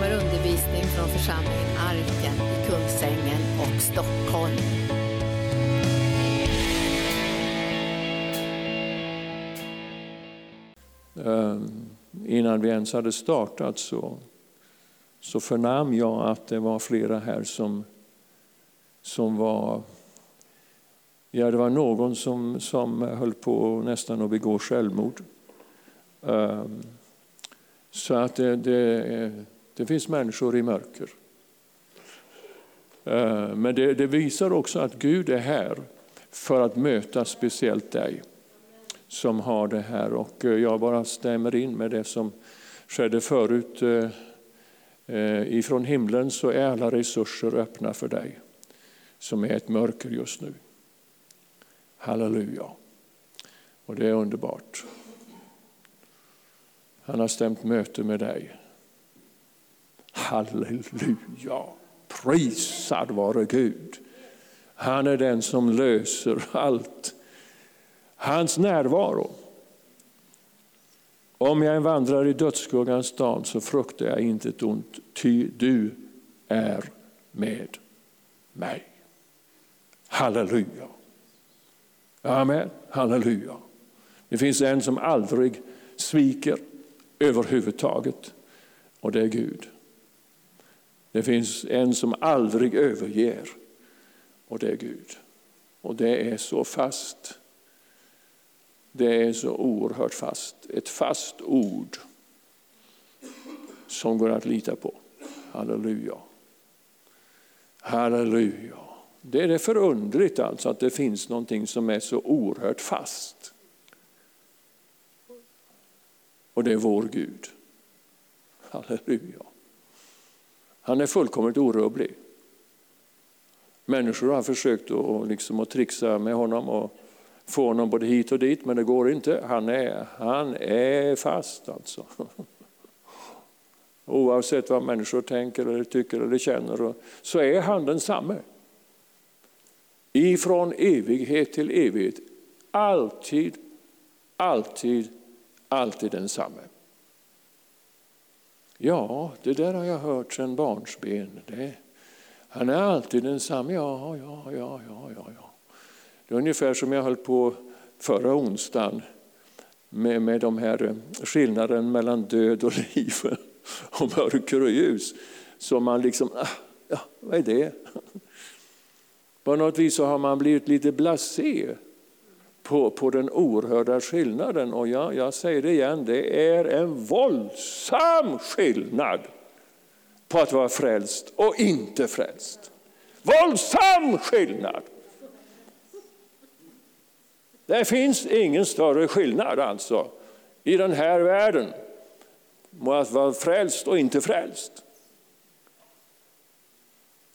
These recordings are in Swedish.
kommer undervisning från församlingen Arken i Kungsängen och Stockholm. Eh, innan vi ens hade startat så, så förnam jag att det var flera här som, som var Ja, det var någon som, som höll på nästan att begå självmord. Eh, så att det, det, det, finns människor i mörker. Eh, men det, det, visar också att Gud är här för att möta speciellt dig som har det här. Och eh, jag bara stämmer in med det som skedde förut. Eh, ifrån himlen så är alla resurser öppna för dig som är ett mörker just nu. Halleluja. Och det är underbart. Han har stämt möte med dig. Halleluja. Prisad vare Gud. Han är den som löser allt. Hans närvaro. Om jag vandrar i dödsskuggans dal så fruktar jag inte ett ont, ty du är med mig. Halleluja. Amen. Halleluja. Det finns en som aldrig sviker överhuvudtaget och det är Gud. Det finns en som aldrig överger och det är Gud. Och det är så fast. Det är så oerhört fast. Ett fast ord som går att lita på. Halleluja. Halleluja. Det är det förundligt alltså att det finns någonting som är så oerhört fast. Och det är vår Gud. Halleluja. Han är fullkomligt orubblig. Människor har försökt att, liksom, att trixa med honom och få honom både hit och dit, men det går inte. Han är, han är fast alltså. Oavsett vad människor tänker, eller tycker eller känner så är han densamme ifrån evighet till evighet. Alltid, alltid, alltid densamme. Ja, det där har jag hört sedan barnsben. Det, han är alltid densamme. Ja, ja, ja, ja, ja, ja. Det är ungefär som jag höll på förra onsdagen med, med de här eh, skillnaden mellan död och liv och mörker och ljus. Så man liksom, ah, ja, vad är det? På något vis så har man blivit lite blasé på, på den oerhörda skillnaden. Och jag, jag säger det igen, det är en våldsam skillnad på att vara frälst och inte frälst. Våldsam skillnad! Det finns ingen större skillnad alltså i den här världen på att vara frälst och inte frälst.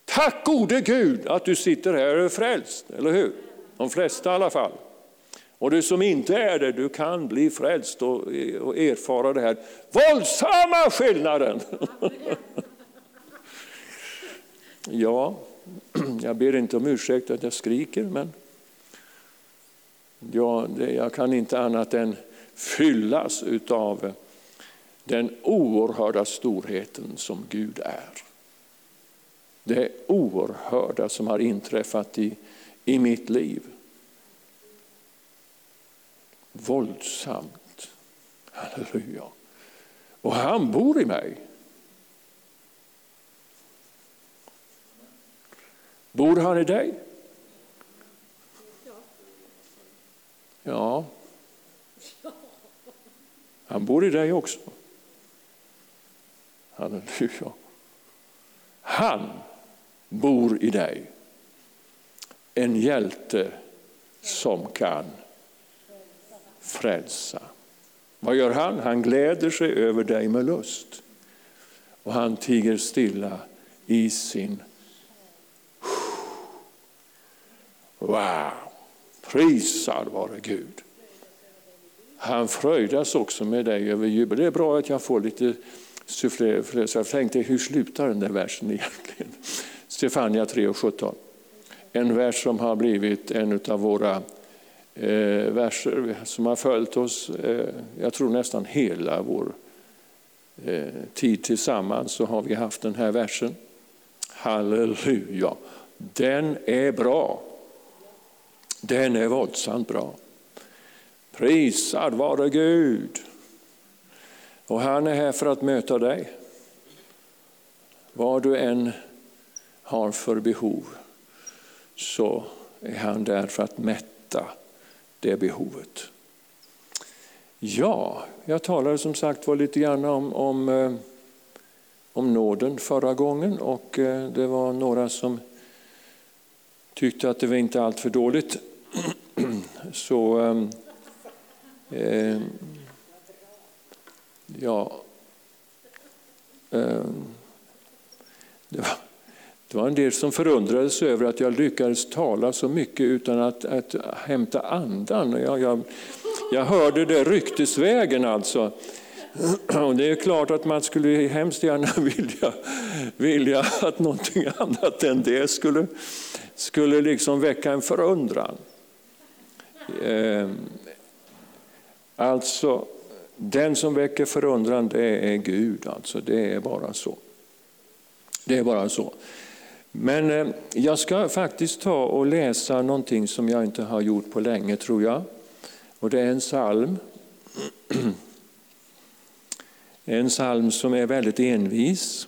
Tack gode Gud att du sitter här och är frälst, eller hur? De flesta i alla fall. Och du som inte är det, du kan bli frälst och, och erfara det här våldsamma skillnaden. ja, jag ber inte om ursäkt att jag skriker, men ja, det, jag kan inte annat än fyllas av den oerhörda storheten som Gud är det oerhörda som har inträffat i, i mitt liv. Våldsamt. Halleluja. Och han bor i mig. Bor han i dig? Ja. Han bor i dig också. Halleluja. Han bor i dig. En hjälte som kan frälsa. Vad gör han? Han gläder sig över dig med lust. Och han tiger stilla i sin... Wow! Prisad vare Gud. Han fröjdas också med dig över jubel. Det är bra att jag får lite sufflé. Så jag tänkte, hur slutar den där versen egentligen? Stefania 3 och 17. En vers som har blivit en av våra eh, verser som har följt oss, eh, jag tror nästan hela vår eh, tid tillsammans så har vi haft den här versen. Halleluja! Den är bra. Den är våldsamt bra. Prisad vare Gud. Och han är här för att möta dig. Vad du än har för behov så är han där för att mätta det behovet. Ja, jag talade som sagt var lite grann om, om, eh, om nåden förra gången och eh, det var några som tyckte att det var inte allt för dåligt. Så eh, eh, ja, eh, det var, det var en del som förundrades över att jag lyckades tala så mycket utan att, att hämta andan. Jag, jag, jag hörde det ryktesvägen alltså. Och det är klart att man skulle hemskt gärna vilja, vilja att någonting annat än det skulle, skulle liksom väcka en förundran. Ehm, alltså, den som väcker förundran det är Gud, alltså. det är bara så. Det är bara så. Men eh, jag ska faktiskt ta och läsa någonting som jag inte har gjort på länge tror jag. Och det är en psalm. En psalm som är väldigt envis.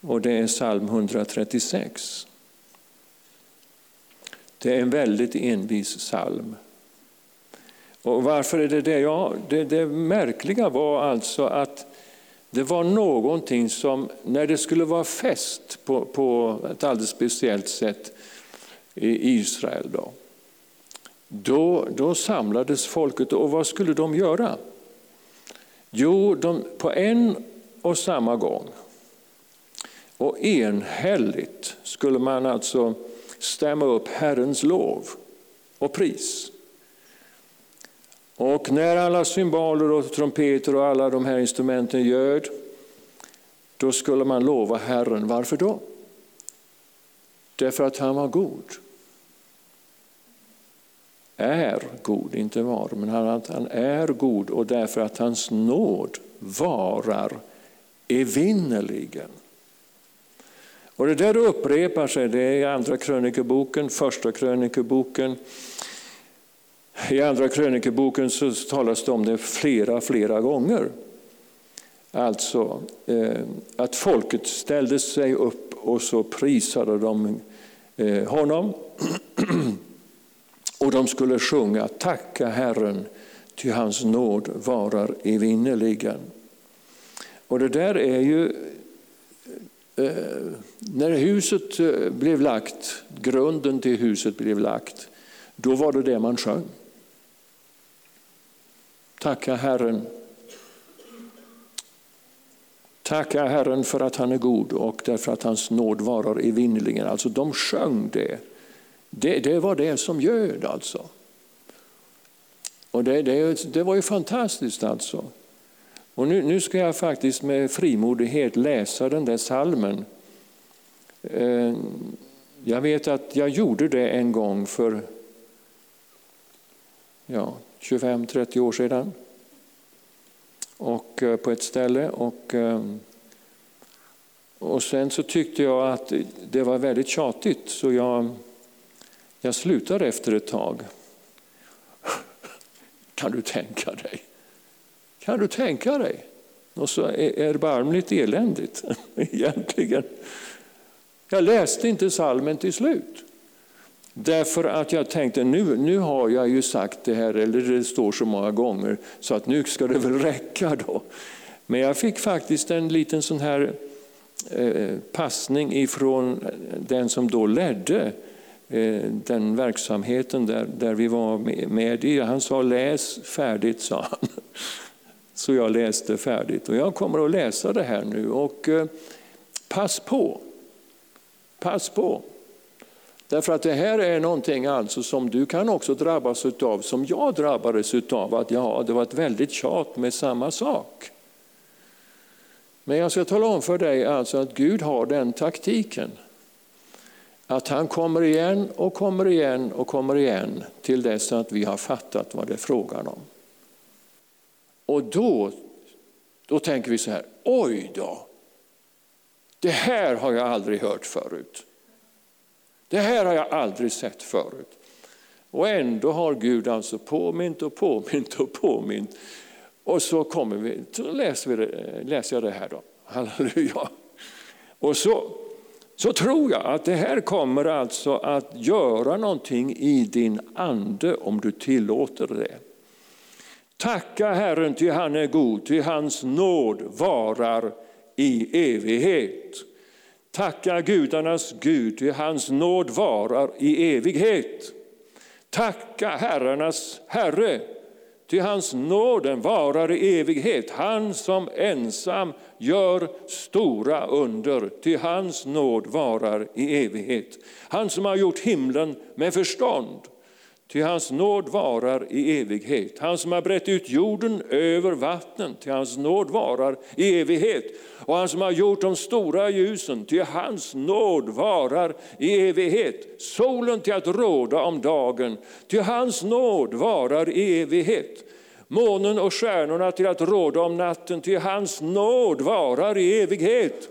Och det är psalm 136. Det är en väldigt envis psalm. Och varför är det det? Ja, det, det märkliga var alltså att det var någonting som, när det skulle vara fest på, på ett alldeles speciellt sätt i Israel, då, då, då samlades folket och vad skulle de göra? Jo, de, på en och samma gång och enhälligt skulle man alltså stämma upp Herrens lov och pris. Och när alla symboler och trumpeter och alla de här instrumenten ljöd, då skulle man lova Herren. Varför då? Därför att han var god. Är god, inte var, men han, han är god och därför att hans nåd varar evinnerligen. Och det där upprepar sig, det är i andra krönikeboken, första krönikeboken, i Andra krönikeboken så talas det om det flera, flera gånger. Alltså eh, att folket ställde sig upp och så prisade de eh, honom. och de skulle sjunga Tacka Herren, ty hans nåd varar evinnerligen. Och det där är ju eh, när huset eh, blev lagt, grunden till huset blev lagt, då var det det man sjöng. Tacka Herren. Tacka Herren för att han är god och därför att hans nåd varar evinnerligen. Alltså de sjöng det. det. Det var det som göd alltså. Och det, det, det var ju fantastiskt alltså. Och nu, nu ska jag faktiskt med frimodighet läsa den där salmen. Eh, jag vet att jag gjorde det en gång för ja, 25-30 år sedan. Och eh, på ett ställe. Och, ehm, och sen så tyckte jag att det var väldigt tjatigt så jag, jag slutade efter ett tag. Kan du tänka dig? Kan du tänka dig? Och så erbarmligt eländigt egentligen. Jag läste inte salmen till slut. Därför att jag tänkte nu, nu har jag ju sagt det här, eller det står så många gånger, så att nu ska det väl räcka då. Men jag fick faktiskt en liten sån här eh, passning ifrån den som då ledde eh, den verksamheten där, där vi var med i. Han sa läs färdigt, sa han. Så jag läste färdigt och jag kommer att läsa det här nu och eh, pass på. Pass på. Därför att det här är någonting alltså som du kan också drabbas av, som jag drabbades av, att ja, det var ett väldigt tjat med samma sak. Men jag ska tala om för dig alltså att Gud har den taktiken. Att han kommer igen och kommer igen och kommer igen till dess att vi har fattat vad det är frågan om. Och då då tänker vi så här, oj då, det här har jag aldrig hört förut. Det här har jag aldrig sett förut. Och ändå har Gud alltså påmint och påmint och påmint. Och så, kommer vi, så läser, vi, läser jag det här då. Halleluja. Och så, så tror jag att det här kommer alltså att göra någonting i din ande om du tillåter det. Tacka Herren ty han är god, ty hans nåd varar i evighet. Tacka gudarnas Gud, ty hans nåd varar i evighet. Tacka herrarnas Herre, ty hans nåden varar i evighet. Han som ensam gör stora under, ty hans nåd varar i evighet. Han som har gjort himlen med förstånd Ty hans nåd varar i evighet. Han som har brett ut jorden över vattnen, till hans nåd varar i evighet. Och han som har gjort de stora ljusen, till hans nåd varar i evighet. Solen till att råda om dagen, till hans nåd varar i evighet. Månen och stjärnorna till att råda om natten, till hans nåd varar i evighet.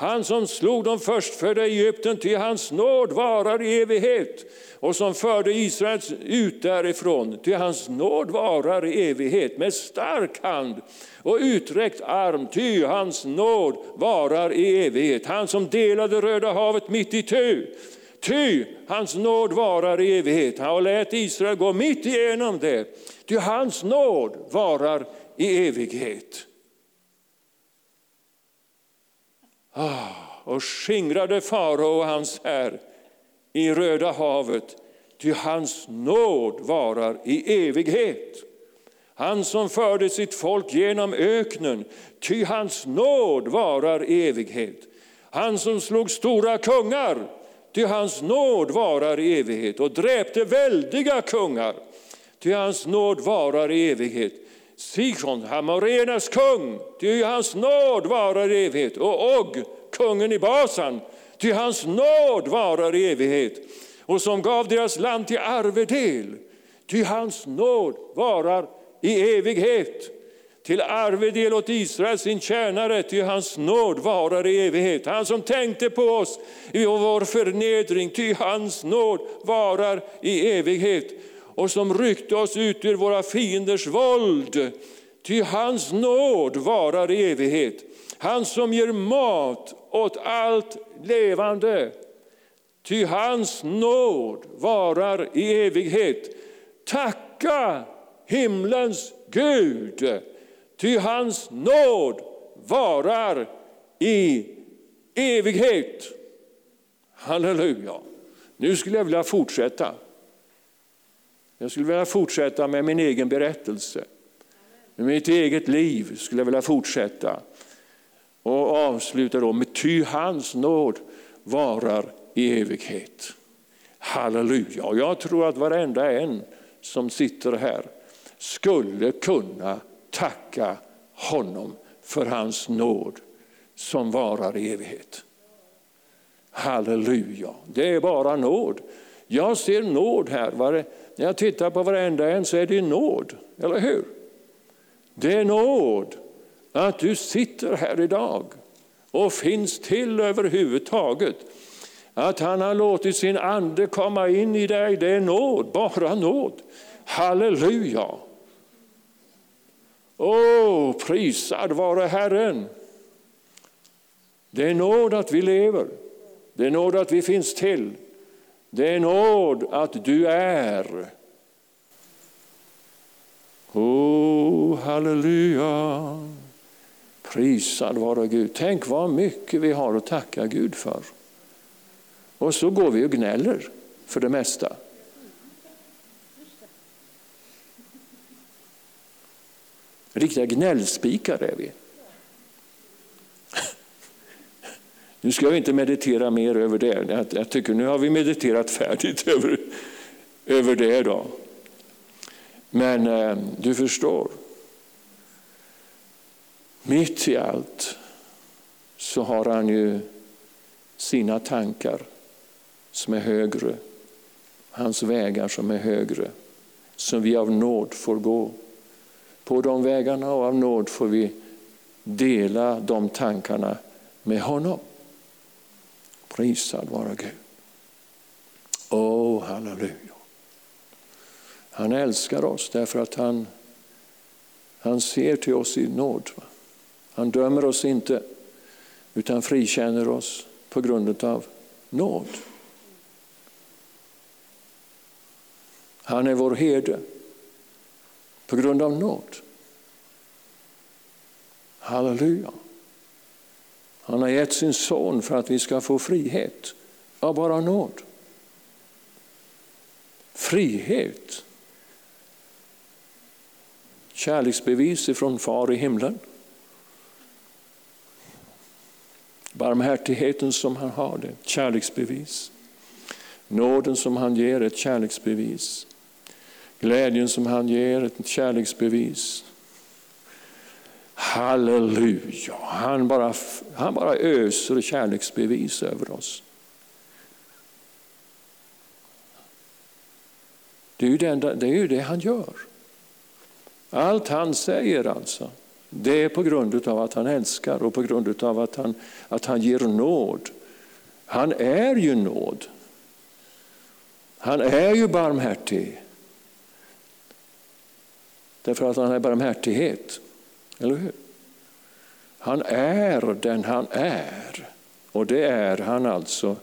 Han som slog de förstfödda i Egypten, till hans nåd varar i evighet och som förde Israel ut därifrån, till hans nåd varar i evighet med stark hand och uträckt arm, ty hans nåd varar i evighet. Han som delade Röda havet mitt i tu, ty hans nåd varar i evighet. Han lät Israel gå mitt igenom det, ty hans nåd varar i evighet. Ah, Ah, och skingrade farao och hans här i Röda havet, ty hans nåd varar i evighet. Han som förde sitt folk genom öknen, ty hans nåd varar i evighet. Han som slog stora kungar, ty hans nåd varar i evighet och dräpte väldiga kungar, ty hans nåd varar i evighet. Sikon, Hamorenas kung, ty hans nåd varar i evighet och Og, kungen i Basan, ty hans nåd varar i evighet och som gav deras land till arvedel, ty hans nåd varar i evighet. Till arvedel åt Israel sin tjänare, ty hans nåd varar i evighet. Han som tänkte på oss i vår förnedring, ty hans nåd varar i evighet. Och som ryckte oss ut ur våra fienders våld, ty hans nåd varar i evighet. Han som ger mat åt allt levande. Ty hans nåd varar i evighet. Tacka himlens Gud, ty hans nåd varar i evighet. Halleluja. Nu skulle jag vilja fortsätta. Jag skulle vilja fortsätta med min egen berättelse. Med mitt eget liv skulle jag vilja fortsätta. Och avsluta då med ty hans nåd varar i evighet. Halleluja. Och jag tror att varenda en som sitter här skulle kunna tacka honom för hans nåd som varar i evighet. Halleluja. Det är bara nåd. Jag ser nåd här. När jag tittar på varenda en så är det nåd, eller hur? Det är nåd att du sitter här idag och finns till överhuvudtaget. Att han har låtit sin ande komma in i dig, det är nåd, bara nåd. Halleluja! Åh, prisad vare Herren! Det är nåd att vi lever, det är nåd att vi finns till, det är nåd att du är. Oh, halleluja! Prisad vare Gud. Tänk vad mycket vi har att tacka Gud för. Och så går vi och gnäller för det mesta. Riktiga gnällspikar är vi. Nu ska vi inte meditera mer över det. Jag tycker nu har vi mediterat färdigt över, över det. Då. Men eh, du förstår, mitt i allt så har han ju sina tankar som är högre, hans vägar som är högre, som vi av nåd får gå. På de vägarna och av nåd får vi dela de tankarna med honom. Prisad vara Gud. Åh, oh, halleluja. Han älskar oss därför att han, han ser till oss i nåd. Han dömer oss inte utan frikänner oss på grund av nåd. Han är vår herde på grund av nåd. Halleluja. Han har gett sin son för att vi ska få frihet av bara nåd. Frihet. Kärleksbevis ifrån far i himlen. Barmhärtigheten som han har, det ett kärleksbevis. Nåden som han ger, ett kärleksbevis. Glädjen som han ger, ett kärleksbevis. Halleluja, han bara, han bara öser kärleksbevis över oss. Det är, ju det, det är ju det han gör. Allt han säger alltså, det är på grund av att han älskar och på grund av att han, att han ger nåd. Han är ju nåd. Han är ju barmhärtig. Därför att han är barmhärtighet. Eller hur? Han är den han är. Och det är han alltså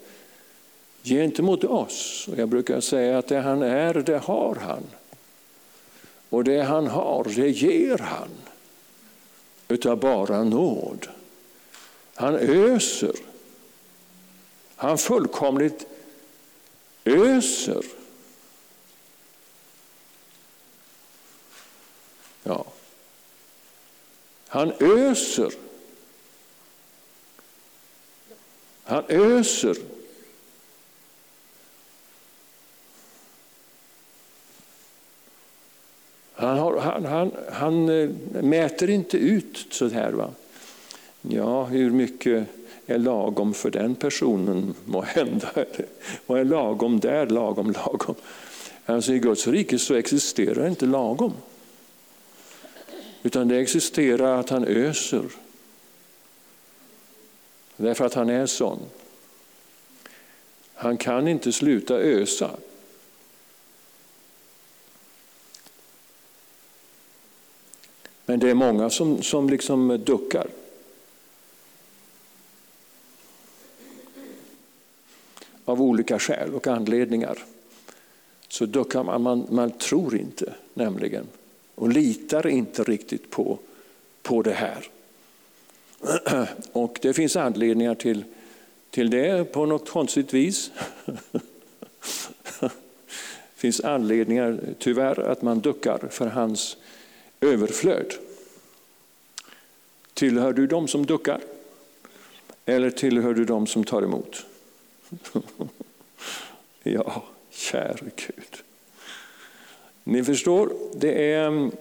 gentemot oss. Och jag brukar säga att det han är, det har han. Och det han har, det ger han. Utav bara nåd. Han öser. Han fullkomligt öser. Ja. Han öser. Han öser. Han, har, han, han, han eh, mäter inte ut så här. Va? Ja, hur mycket är lagom för den personen må hända? Vad är lagom där, lagom, lagom? Alltså I Guds rike så existerar inte lagom. Utan det existerar att han öser. Därför att han är sån. Han kan inte sluta ösa. Men det är många som, som liksom duckar. Av olika skäl och anledningar. Så duckar man, man, man tror inte nämligen och litar inte riktigt på, på det här. Och det finns anledningar till, till det på något konstigt vis. Det finns anledningar, tyvärr, att man duckar för hans överflöd. Tillhör du dem som duckar? Eller tillhör du dem som tar emot? ja, käre Gud. Ni förstår, det, är,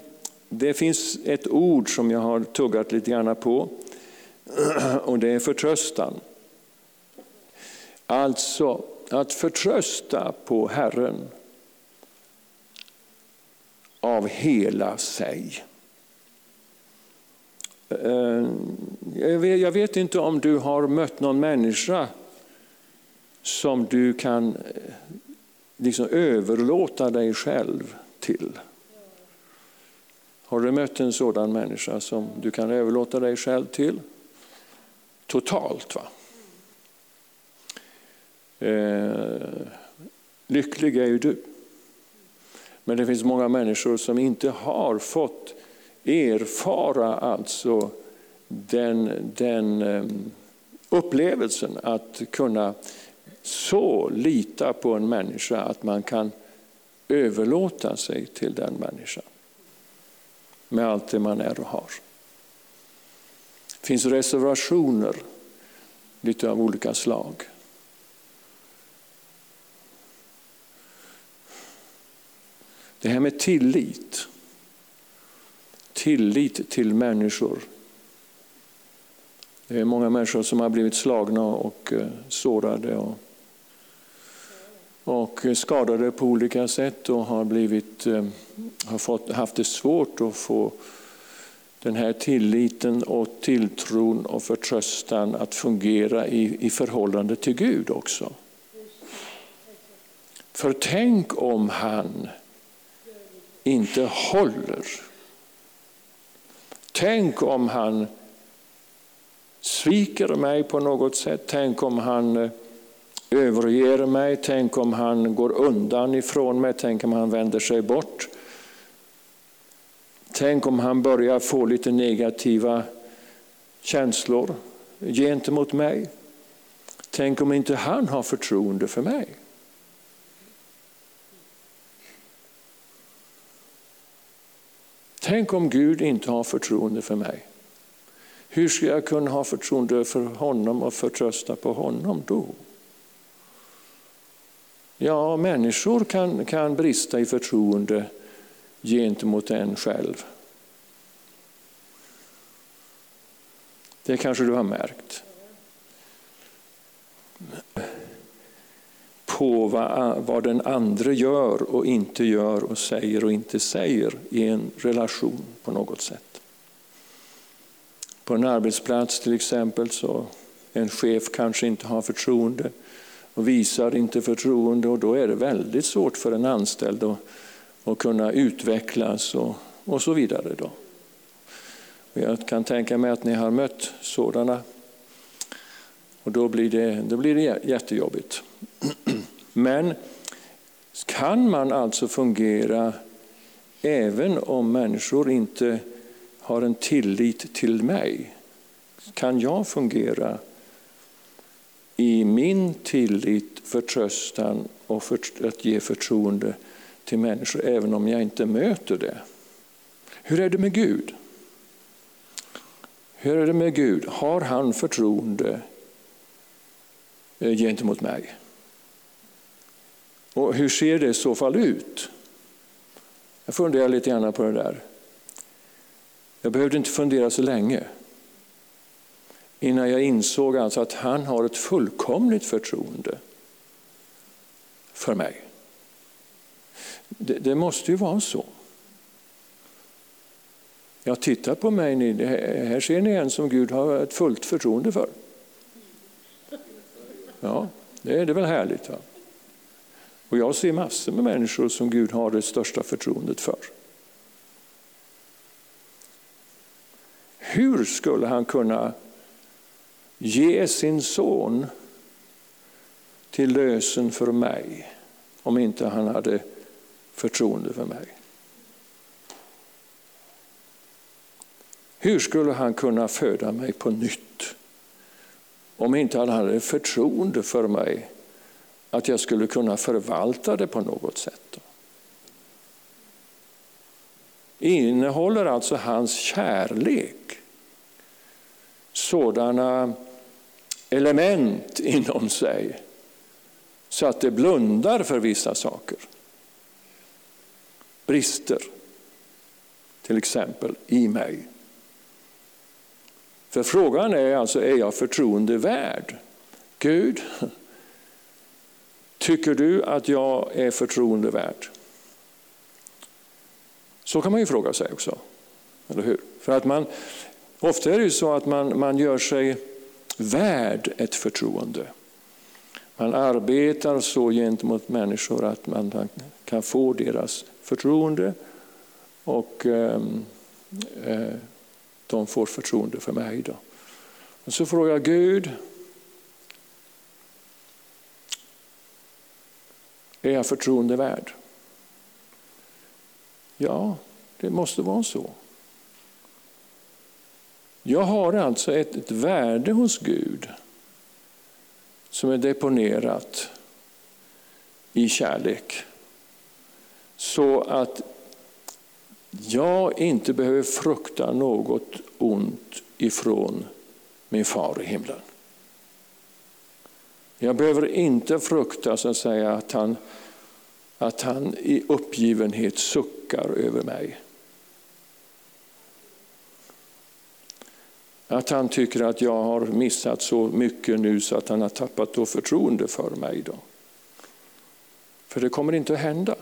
det finns ett ord som jag har tuggat lite grann på och det är förtröstan. Alltså att förtrösta på Herren av hela sig. Eh, jag vet inte om du har mött någon människa som du kan eh, liksom överlåta dig själv till. Har du mött en sådan människa som du kan överlåta dig själv till? Totalt. va? Eh, lycklig är ju du. Men det finns många människor som inte har fått erfara alltså den, den ehm, upplevelsen att kunna så lita på en människa att man kan överlåta sig till den människan. Med allt det man är och har. Det finns reservationer lite av olika slag. Det här med tillit. Tillit till människor. Det är många människor som har blivit slagna och eh, sårade och och skadade på olika sätt och har, blivit, eh, har fått, haft det svårt att få den här tilliten och tilltron och förtröstan att fungera i, i förhållande till Gud också. För tänk om han inte håller. Tänk om han sviker mig på något sätt. Tänk om han eh, överger mig. Tänk om han går undan ifrån mig. Tänk om han vänder sig bort. Tänk om han börjar få lite negativa känslor gentemot mig. Tänk om inte han har förtroende för mig. Tänk om Gud inte har förtroende för mig. Hur ska jag kunna ha förtroende för honom och förtrösta på honom då? Ja, människor kan, kan brista i förtroende gentemot en själv. Det kanske du har märkt. På vad, vad den andra gör och inte gör och säger och inte säger i en relation på något sätt. På en arbetsplats till exempel så en chef kanske inte har förtroende och visar inte förtroende och då är det väldigt svårt för en anställd att, att kunna utvecklas och, och så vidare. Då. Jag kan tänka mig att ni har mött sådana och då blir det, då blir det jättejobbigt. Men kan man alltså fungera även om människor inte har en tillit till mig? Kan jag fungera i min tillit, förtröstan och för, att ge förtroende till människor även om jag inte möter det? Hur är det med Gud? Hur är det med Gud? Har han förtroende eh, gentemot mig? Och hur ser det i så fall ut? Jag funderar lite grann på det där. Jag behövde inte fundera så länge innan jag insåg alltså att han har ett fullkomligt förtroende för mig. Det, det måste ju vara så. Ja, titta på mig ni. Här ser ni en som Gud har ett fullt förtroende för. Ja, det är det väl härligt. Va? Och jag ser massor med människor som Gud har det största förtroendet för. Hur skulle han kunna ge sin son till lösen för mig om inte han hade förtroende för mig? Hur skulle han kunna föda mig på nytt om inte han hade förtroende för mig att jag skulle kunna förvalta det på något sätt? Innehåller alltså hans kärlek sådana element inom sig så att det blundar för vissa saker? Brister, till exempel, i mig. För frågan är alltså, är jag förtroendevärd? Gud, tycker du att jag är förtroendevärd? Så kan man ju fråga sig också. Eller hur? För att man, ofta är det ju så att man, man gör sig värd ett förtroende. Man arbetar så gentemot människor att man kan få deras förtroende och ehm, eh, de får förtroende för mig. Då. Och så frågar jag Gud, är jag förtroende värd? Ja, det måste vara så. Jag har alltså ett, ett värde hos Gud som är deponerat i kärlek. Så att jag inte behöver frukta något ont ifrån min far i himlen. Jag behöver inte frukta så att, säga, att, han, att han i uppgivenhet suckar över mig. Att han tycker att jag har missat så mycket nu så att han har tappat då förtroende för mig. Då. För det kommer inte att hända.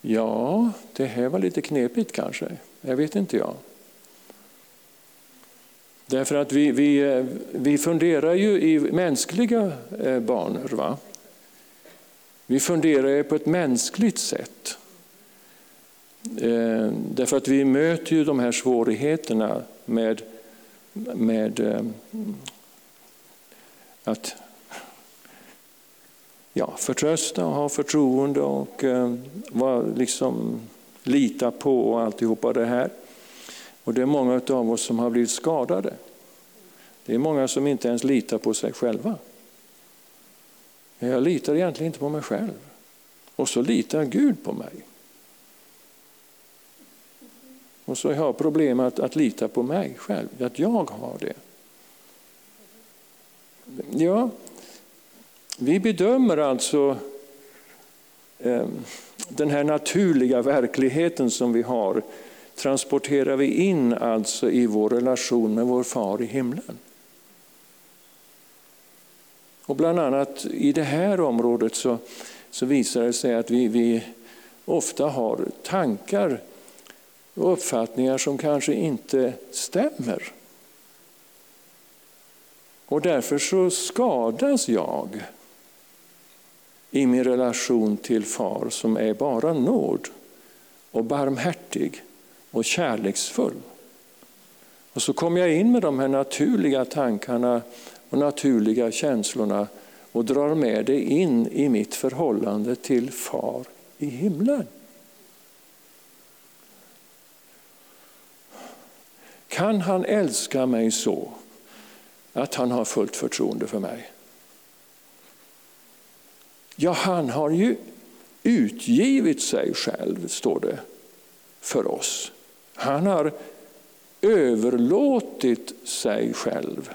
Ja, det här var lite knepigt kanske. Jag vet inte jag. Därför att vi, vi, eh, vi funderar ju i mänskliga eh, banor. Va? Vi funderar på ett mänskligt sätt. Eh, därför att vi möter ju de här svårigheterna med, med eh, att ja, förtrösta och ha förtroende och eh, var, liksom, lita på och alltihopa det här. Och det är många av oss som har blivit skadade. Det är många som inte ens litar på sig själva. Men Jag litar egentligen inte på mig själv. Och så litar Gud på mig. Och så har jag problem att, att lita på mig själv, att jag har det. Ja, vi bedömer alltså eh, den här naturliga verkligheten som vi har transporterar vi in alltså i vår relation med vår far i himlen. Och bland annat i det här området så, så visar det sig att vi, vi ofta har tankar och uppfattningar som kanske inte stämmer. Och därför så skadas jag i min relation till far som är bara nåd och barmhärtig och kärleksfull. Och så kommer jag in med de här naturliga tankarna och naturliga känslorna och drar med det in i mitt förhållande till far i himlen. Kan han älska mig så att han har fullt förtroende för mig? Ja, han har ju utgivit sig själv, står det, för oss. Han har överlåtit sig själv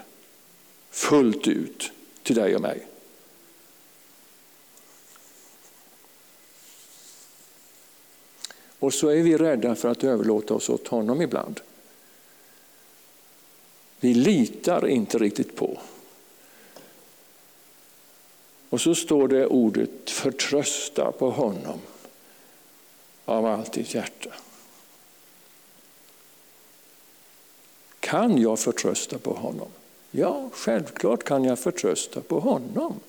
fullt ut till dig och mig. Och så är vi rädda för att överlåta oss åt honom ibland. Vi litar inte riktigt på. Och så står det ordet förtrösta på honom av allt ditt hjärta. Kan jag förtrösta på honom? Ja, självklart kan jag förtrösta på honom.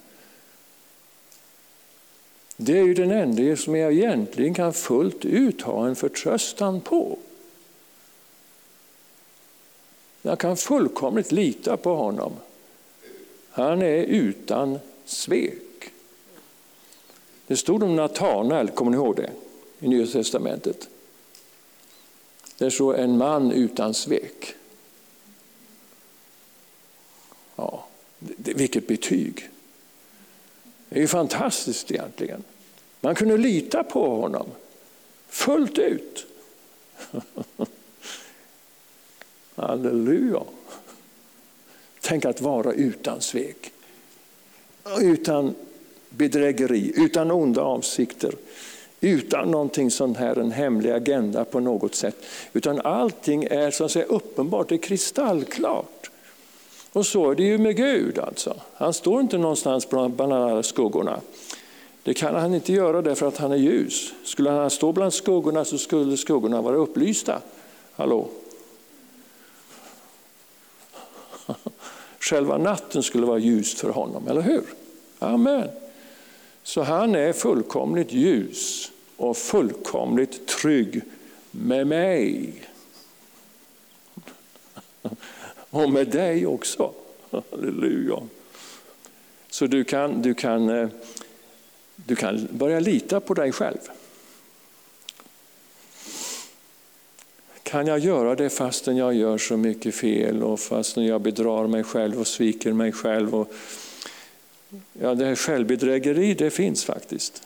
Det är ju den enda som jag egentligen kan fullt ut ha en förtröstan på. Jag kan fullkomligt lita på honom. Han är utan svek. Det stod om Natanael, kommer ni ihåg det? I Nya Testamentet. Det står en man utan svek. Ja, vilket betyg! Det är ju fantastiskt egentligen. Man kunde lita på honom fullt ut. Halleluja! Tänk att vara utan svek. Utan bedrägeri, utan onda avsikter. Utan någonting sånt här, en hemlig agenda på något sätt. Utan allting är så att säga uppenbart, det är kristallklart. Och så är det ju med Gud. alltså. Han står inte någonstans bland alla skuggorna. Det kan han inte göra därför att han är ljus. Skulle han stå bland skuggorna så skulle skuggorna vara upplysta. Hallå? Själva natten skulle vara ljus för honom, eller hur? Amen. Så han är fullkomligt ljus och fullkomligt trygg med mig. Och med dig också. Halleluja. Så du kan, du, kan, eh, du kan börja lita på dig själv. Kan jag göra det fastän jag gör så mycket fel och fastän jag bedrar mig själv och sviker mig själv? Och, ja, det här självbedrägeri det finns faktiskt.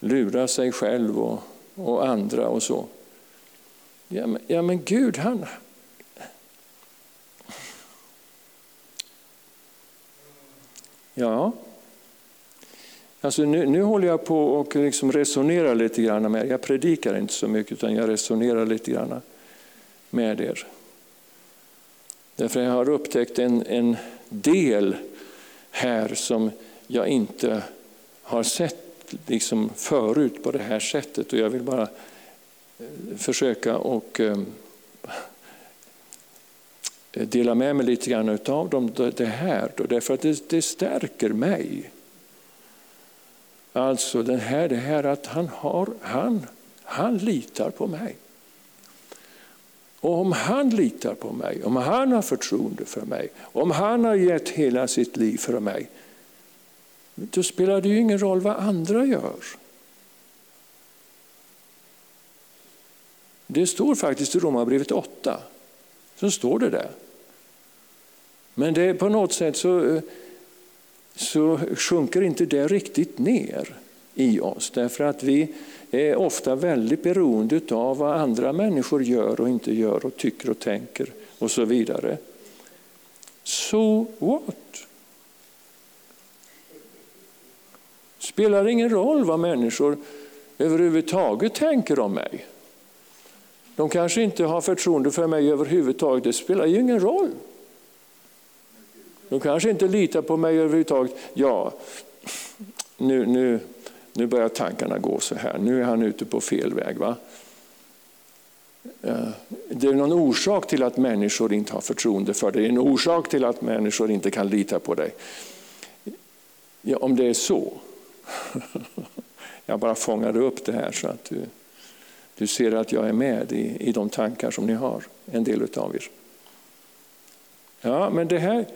Lura sig själv och, och andra och så. Ja men, ja, men Gud han, Ja, alltså nu, nu håller jag på och liksom resonerar lite grann med er. Jag predikar inte så mycket utan jag resonerar lite grann med er. Därför jag har upptäckt en, en del här som jag inte har sett liksom förut på det här sättet och jag vill bara eh, försöka och ehm, Eh, dela med mig lite grann av det här, därför att det, det stärker mig. Alltså det här, det här att han, har, han, han litar på mig. Och om han litar på mig, om han har förtroende för mig, om han har gett hela sitt liv för mig, då spelar det ju ingen roll vad andra gör. Det står faktiskt i Romarbrevet 8, så står det där. Men det på något sätt så, eh, så sjunker inte det riktigt ner i oss, därför att vi är ofta väldigt beroende av vad andra människor gör och inte gör och tycker och tänker och så vidare. So what? Spelar ingen roll vad människor överhuvudtaget tänker om mig. De kanske inte har förtroende för mig överhuvudtaget, det spelar ju ingen roll. De kanske inte litar på mig överhuvudtaget. Ja, nu, nu, nu börjar tankarna gå så här, nu är han ute på fel väg. Va? Eh, det är någon orsak till att människor inte har förtroende för dig, en orsak till att människor inte kan lita på dig. Ja, om det är så, jag bara fångade upp det här så att du, du ser att jag är med i, i de tankar som ni har, en del av er. Ja, men det här,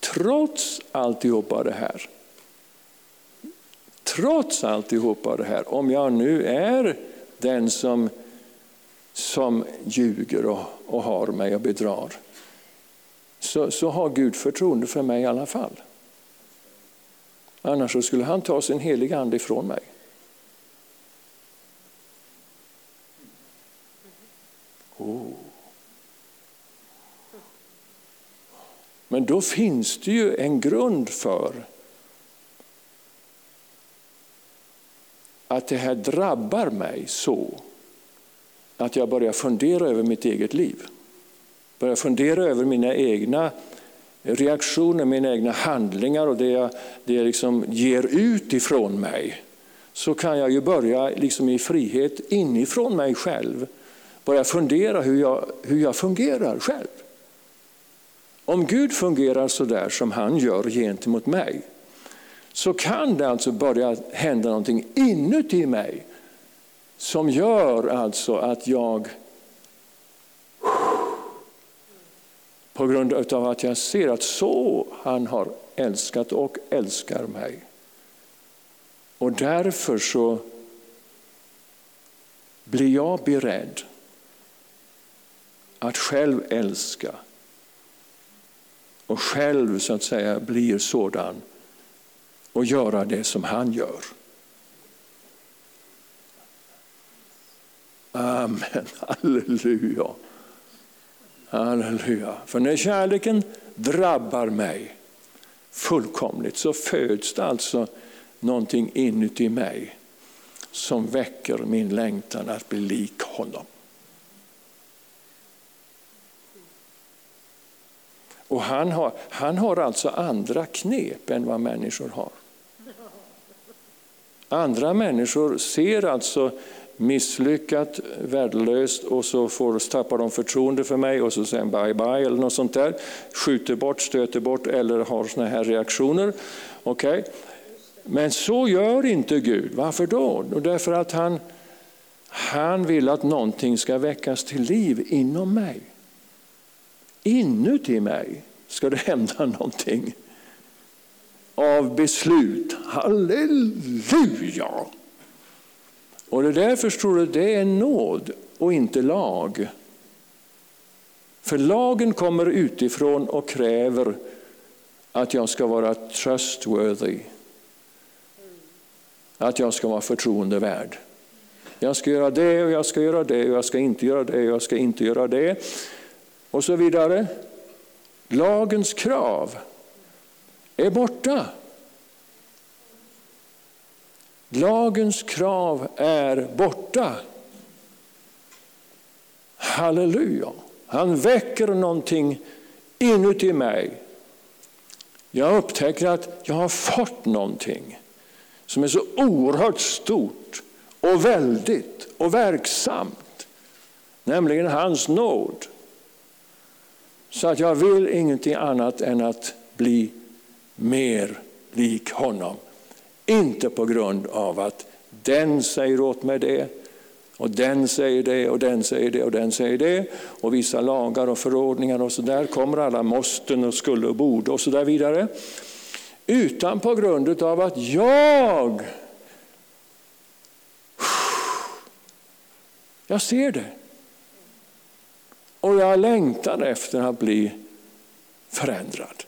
trots alltihopa det här, trots alltihopa det här, om jag nu är den som, som ljuger och, och har mig och bedrar, så, så har Gud förtroende för mig i alla fall. Annars skulle han ta sin heliga ande ifrån mig. Men då finns det ju en grund för att det här drabbar mig så att jag börjar fundera över mitt eget liv. Börjar fundera över mina egna reaktioner, mina egna handlingar och det jag, det jag liksom ger ut ifrån mig. Så kan jag ju börja liksom i frihet inifrån mig själv börja fundera hur jag, hur jag fungerar själv. Om Gud fungerar så där som han gör gentemot mig så kan det alltså börja hända någonting inuti mig som gör alltså att jag på grund av att jag ser att så han har älskat och älskar mig. Och därför så blir jag beredd att själv älska och själv så att säga blir sådan och göra det som han gör. Amen, halleluja. Halleluja. För när kärleken drabbar mig fullkomligt så föds det alltså någonting inuti mig som väcker min längtan att bli lik honom. Och han har, han har alltså andra knep än vad människor har. Andra människor ser alltså misslyckat, värdelöst och så får, tappar de förtroende för mig och så säger bye bye eller något sånt där. Skjuter bort, stöter bort eller har såna här reaktioner. Okay? Men så gör inte Gud. Varför då? Därför att han, han vill att någonting ska väckas till liv inom mig. Inuti mig ska det hända någonting av beslut. Halleluja! Och det där förstår du, det är nåd och inte lag. För lagen kommer utifrån och kräver att jag ska vara trustworthy. Att jag ska vara förtroendevärd. Jag ska göra det och jag ska göra det och jag ska inte göra det och jag ska inte göra det. Och så vidare. Lagens krav är borta. Lagens krav är borta. Halleluja. Han väcker någonting inuti mig. Jag upptäcker att jag har fått någonting. som är så oerhört stort och väldigt och verksamt, nämligen hans nåd. Så att jag vill ingenting annat än att bli mer lik honom. Inte på grund av att den säger åt mig det, och den säger det, och den säger det, och den säger det. Och vissa lagar och förordningar och så där kommer alla måsten och skulle och borde och så där vidare. Utan på grund av att jag jag ser det. Och jag längtar efter att bli förändrad.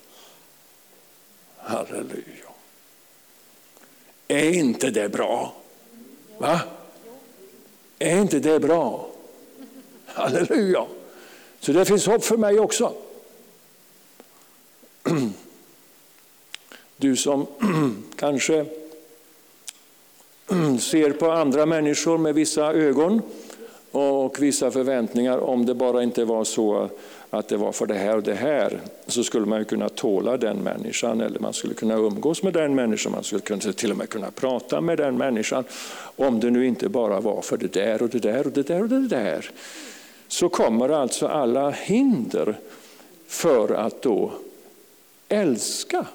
Halleluja. Är inte det bra? Va? Är inte det bra? Halleluja. Så det finns hopp för mig också. Du som kanske ser på andra människor med vissa ögon och vissa förväntningar. Om det bara inte var så att det var för det här och det här så skulle man kunna tåla den människan eller man skulle kunna umgås med den människan. Man skulle till och med kunna prata med den människan. Om det nu inte bara var för det där och det där och det där och det där. Så kommer alltså alla hinder för att då älska.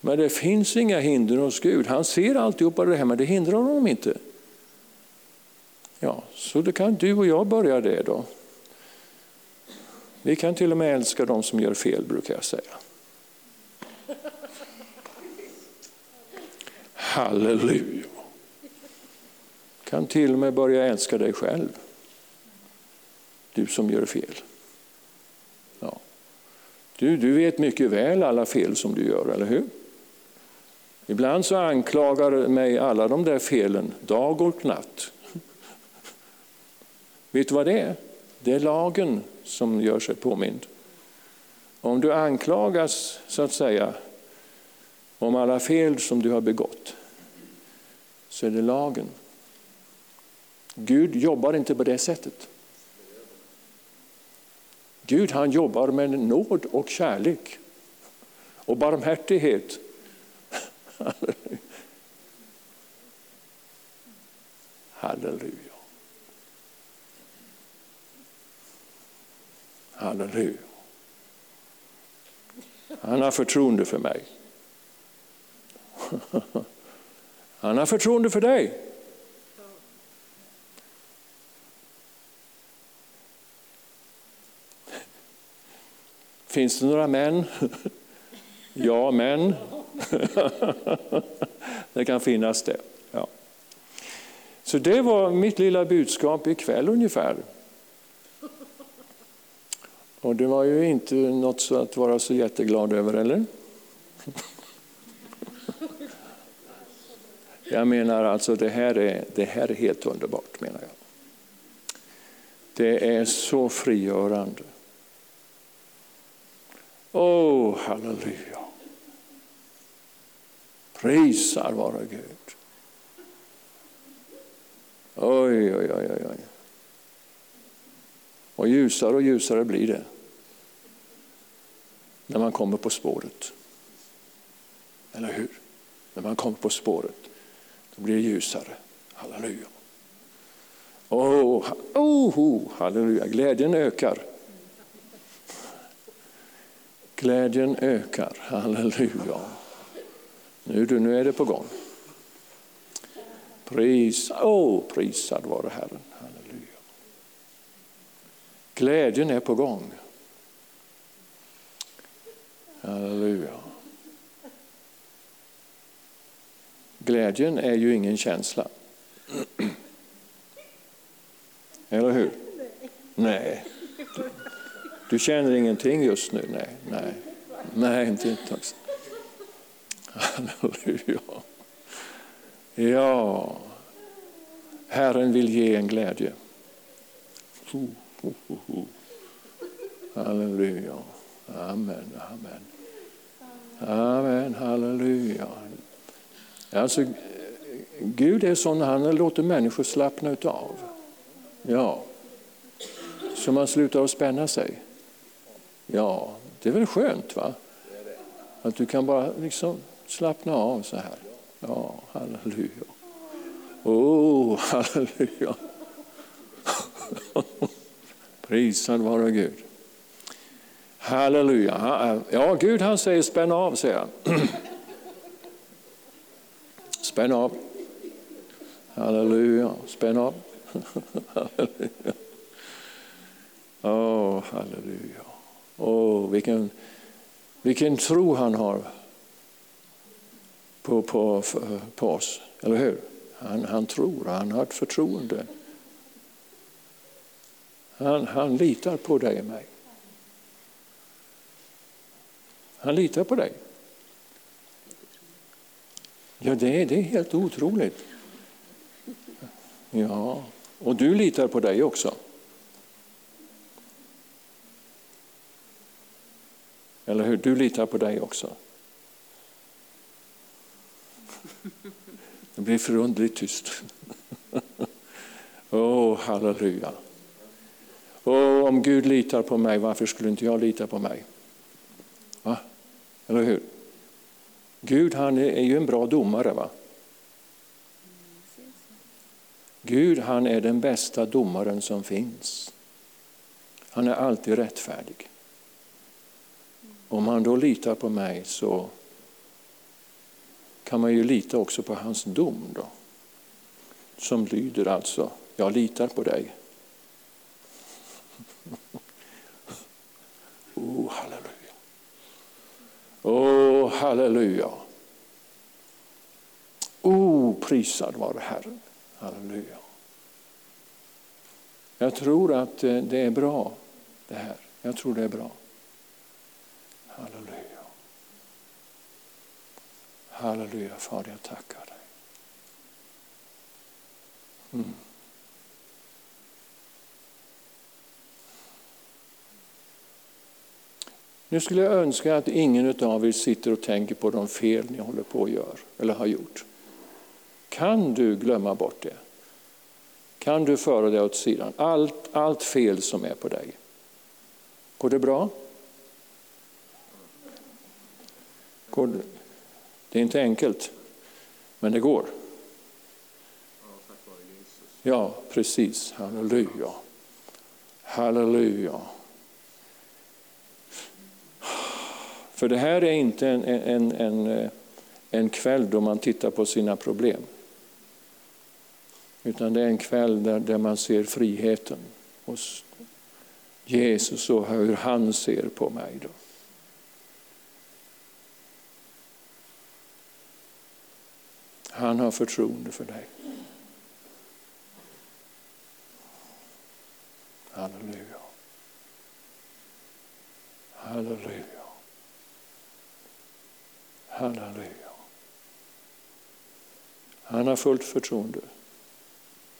Men det finns inga hinder hos Gud. Han ser alltihopa det här men det hindrar honom inte. Ja, så då kan du och jag börja det då. Vi kan till och med älska de som gör fel brukar jag säga. Halleluja. Kan till och med börja älska dig själv. Du som gör fel. Ja. Du, du vet mycket väl alla fel som du gör, eller hur? Ibland så anklagar mig alla de där felen dag och natt. Vet du vad det är? Det är lagen som gör sig påmind. Om du anklagas, så att säga, om alla fel som du har begått, så är det lagen. Gud jobbar inte på det sättet. Gud han jobbar med nåd och kärlek och barmhärtighet. Halleluja. Halleluja. Han har förtroende för mig. Han har förtroende för dig. Finns det några män? Ja, män. Det kan finnas det. Ja. Så det var mitt lilla budskap ikväll ungefär. Och det var ju inte något att vara så jätteglad över, eller? Jag menar alltså, det här är, det här är helt underbart, menar jag. Det är så frigörande. Åh, oh, halleluja. Prisar vare Gud. Oj, oj, oj, oj. Och ljusare och ljusare blir det när man kommer på spåret. Eller hur? När man kommer på spåret, då blir det ljusare. Halleluja. Oh, oh, oh, halleluja. Glädjen ökar. Glädjen ökar. Halleluja. Nu, du, nu är det på gång. Pris, oh, prisad vare Herren. Halleluja. Glädjen är på gång. Halleluja. Glädjen är ju ingen känsla. Eller hur? Nej. Du, känner ingenting just nu? Nej, nej. Nej, inte inte. Halleluja. Ja, Herren vill ge en glädje. Halleluja. Amen, amen. Amen, halleluja. Alltså, Gud är sån han låter människor slappna av Ja. Så man slutar att spänna sig. Ja, det är väl skönt va? Att du kan bara liksom slappna av så här. Ja, halleluja. Oh, halleluja. Prisad vare Gud. Halleluja. Ja, Gud han säger spänn av, säger han. Spänn av. Halleluja. Spänn av. halleluja. Oh, halleluja. Oh, vilken, vilken tro han har på, på, på oss, eller hur? Han, han tror, han har ett förtroende. Han, han litar på dig och mig. Han litar på dig. Ja, det, det är helt otroligt. Ja, och du litar på dig också. Eller hur? Du litar på dig också. Det blir förundligt tyst. Åh, oh, halleluja. Oh, om Gud litar på mig, varför skulle inte jag lita på mig? Va? Eller hur? Gud han är ju en bra domare. va? Gud han är den bästa domaren som finns. Han är alltid rättfärdig. Om han då litar på mig så kan man ju lita också på hans dom. Då, som lyder alltså, jag litar på dig. Oh, halleluja. Oh, halleluja. Oh, prisad vare Herren. Halleluja. Jag tror att eh, det är bra det här. Jag tror det är bra. Halleluja. Halleluja, Fader jag tackar dig. Mm. Nu skulle jag önska att ingen av er sitter och tänker på de fel ni håller på att göra eller har gjort. Kan du glömma bort det? Kan du föra det åt sidan? Allt, allt fel som är på dig. Går det bra? Går det? det är inte enkelt, men det går. Ja, precis. Halleluja. Halleluja. För det här är inte en, en, en, eh, en kväll då man tittar på sina problem. Utan det är en kväll där, där man ser friheten hos Jesus och hur han ser på mig. Då. Han har förtroende för dig. Halleluja. Halleluja. Halleluja. Han har fullt förtroende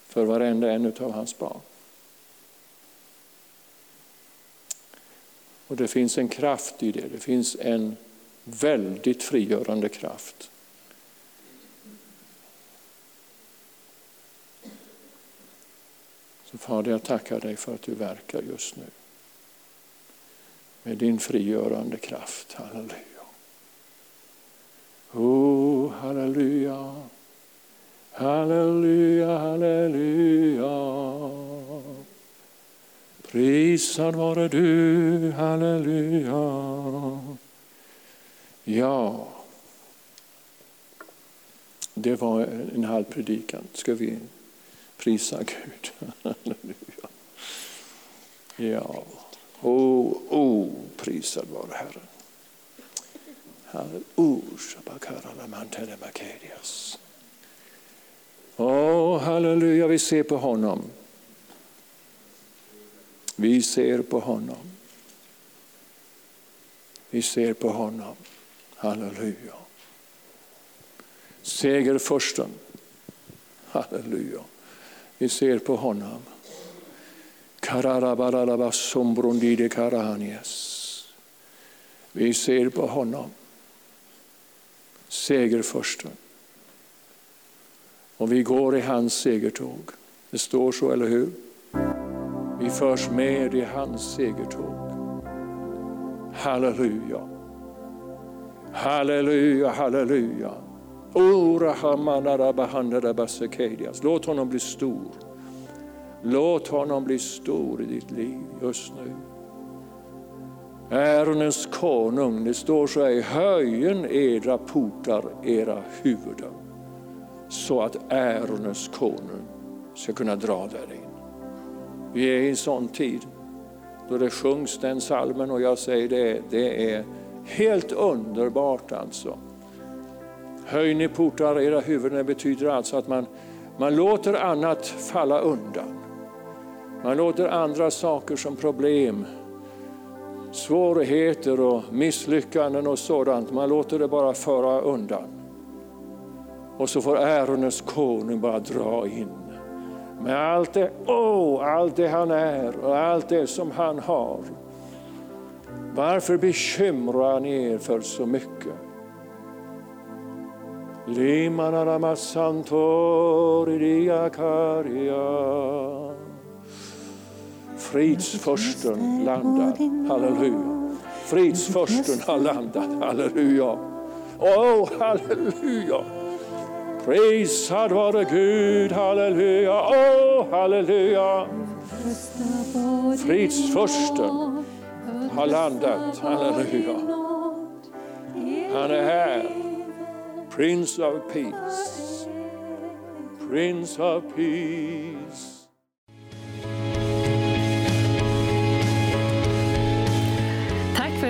för varenda en av hans barn. Och det finns en kraft i det. Det finns en väldigt frigörande kraft. Så Fader, jag tackar dig för att du verkar just nu. Med din frigörande kraft. Halleluja. Oh, halleluja. Halleluja, halleluja. Prisad vare du, halleluja. Ja, det var en halv predikan. Ska vi prisa Gud? Halleluja. Ja, oh, oh, prisad vare Herren. Åh, halleluja, vi ser på honom. Vi ser på honom. Vi ser på honom. Halleluja. Segerfursten. Halleluja. Vi ser på honom. Vi ser på honom segerförsten. Och vi går i hans segertåg. Det står så, eller hur? Vi förs med i hans segertåg. Halleluja. Halleluja, halleluja. Låt honom bli stor. Låt honom bli stor i ditt liv just nu. Ärones konung, det står så här, höjen edra portar era huvuden så att ärones konung ska kunna dra där in. Vi är i en sån tid då det sjungs den salmen och jag säger det, det är helt underbart alltså. Höj ni portar era huvuden betyder alltså att man, man låter annat falla undan. Man låter andra saker som problem, svårigheter och misslyckanden och sådant, man låter det bara föra undan. Och så får ärones konung bara dra in med allt det, oh, allt det han är och allt det som han har. Varför bekymrar ni er för så mycket? Limanarama santoridia karia. Fridsförsten landar, halleluja. Fridsförsten har landat, halleluja. Oh, halleluja. Prisad vare Gud, halleluja, oh, halleluja. Fridsförsten har landat, halleluja. Han är här, Prince of Peace. Prince of Peace.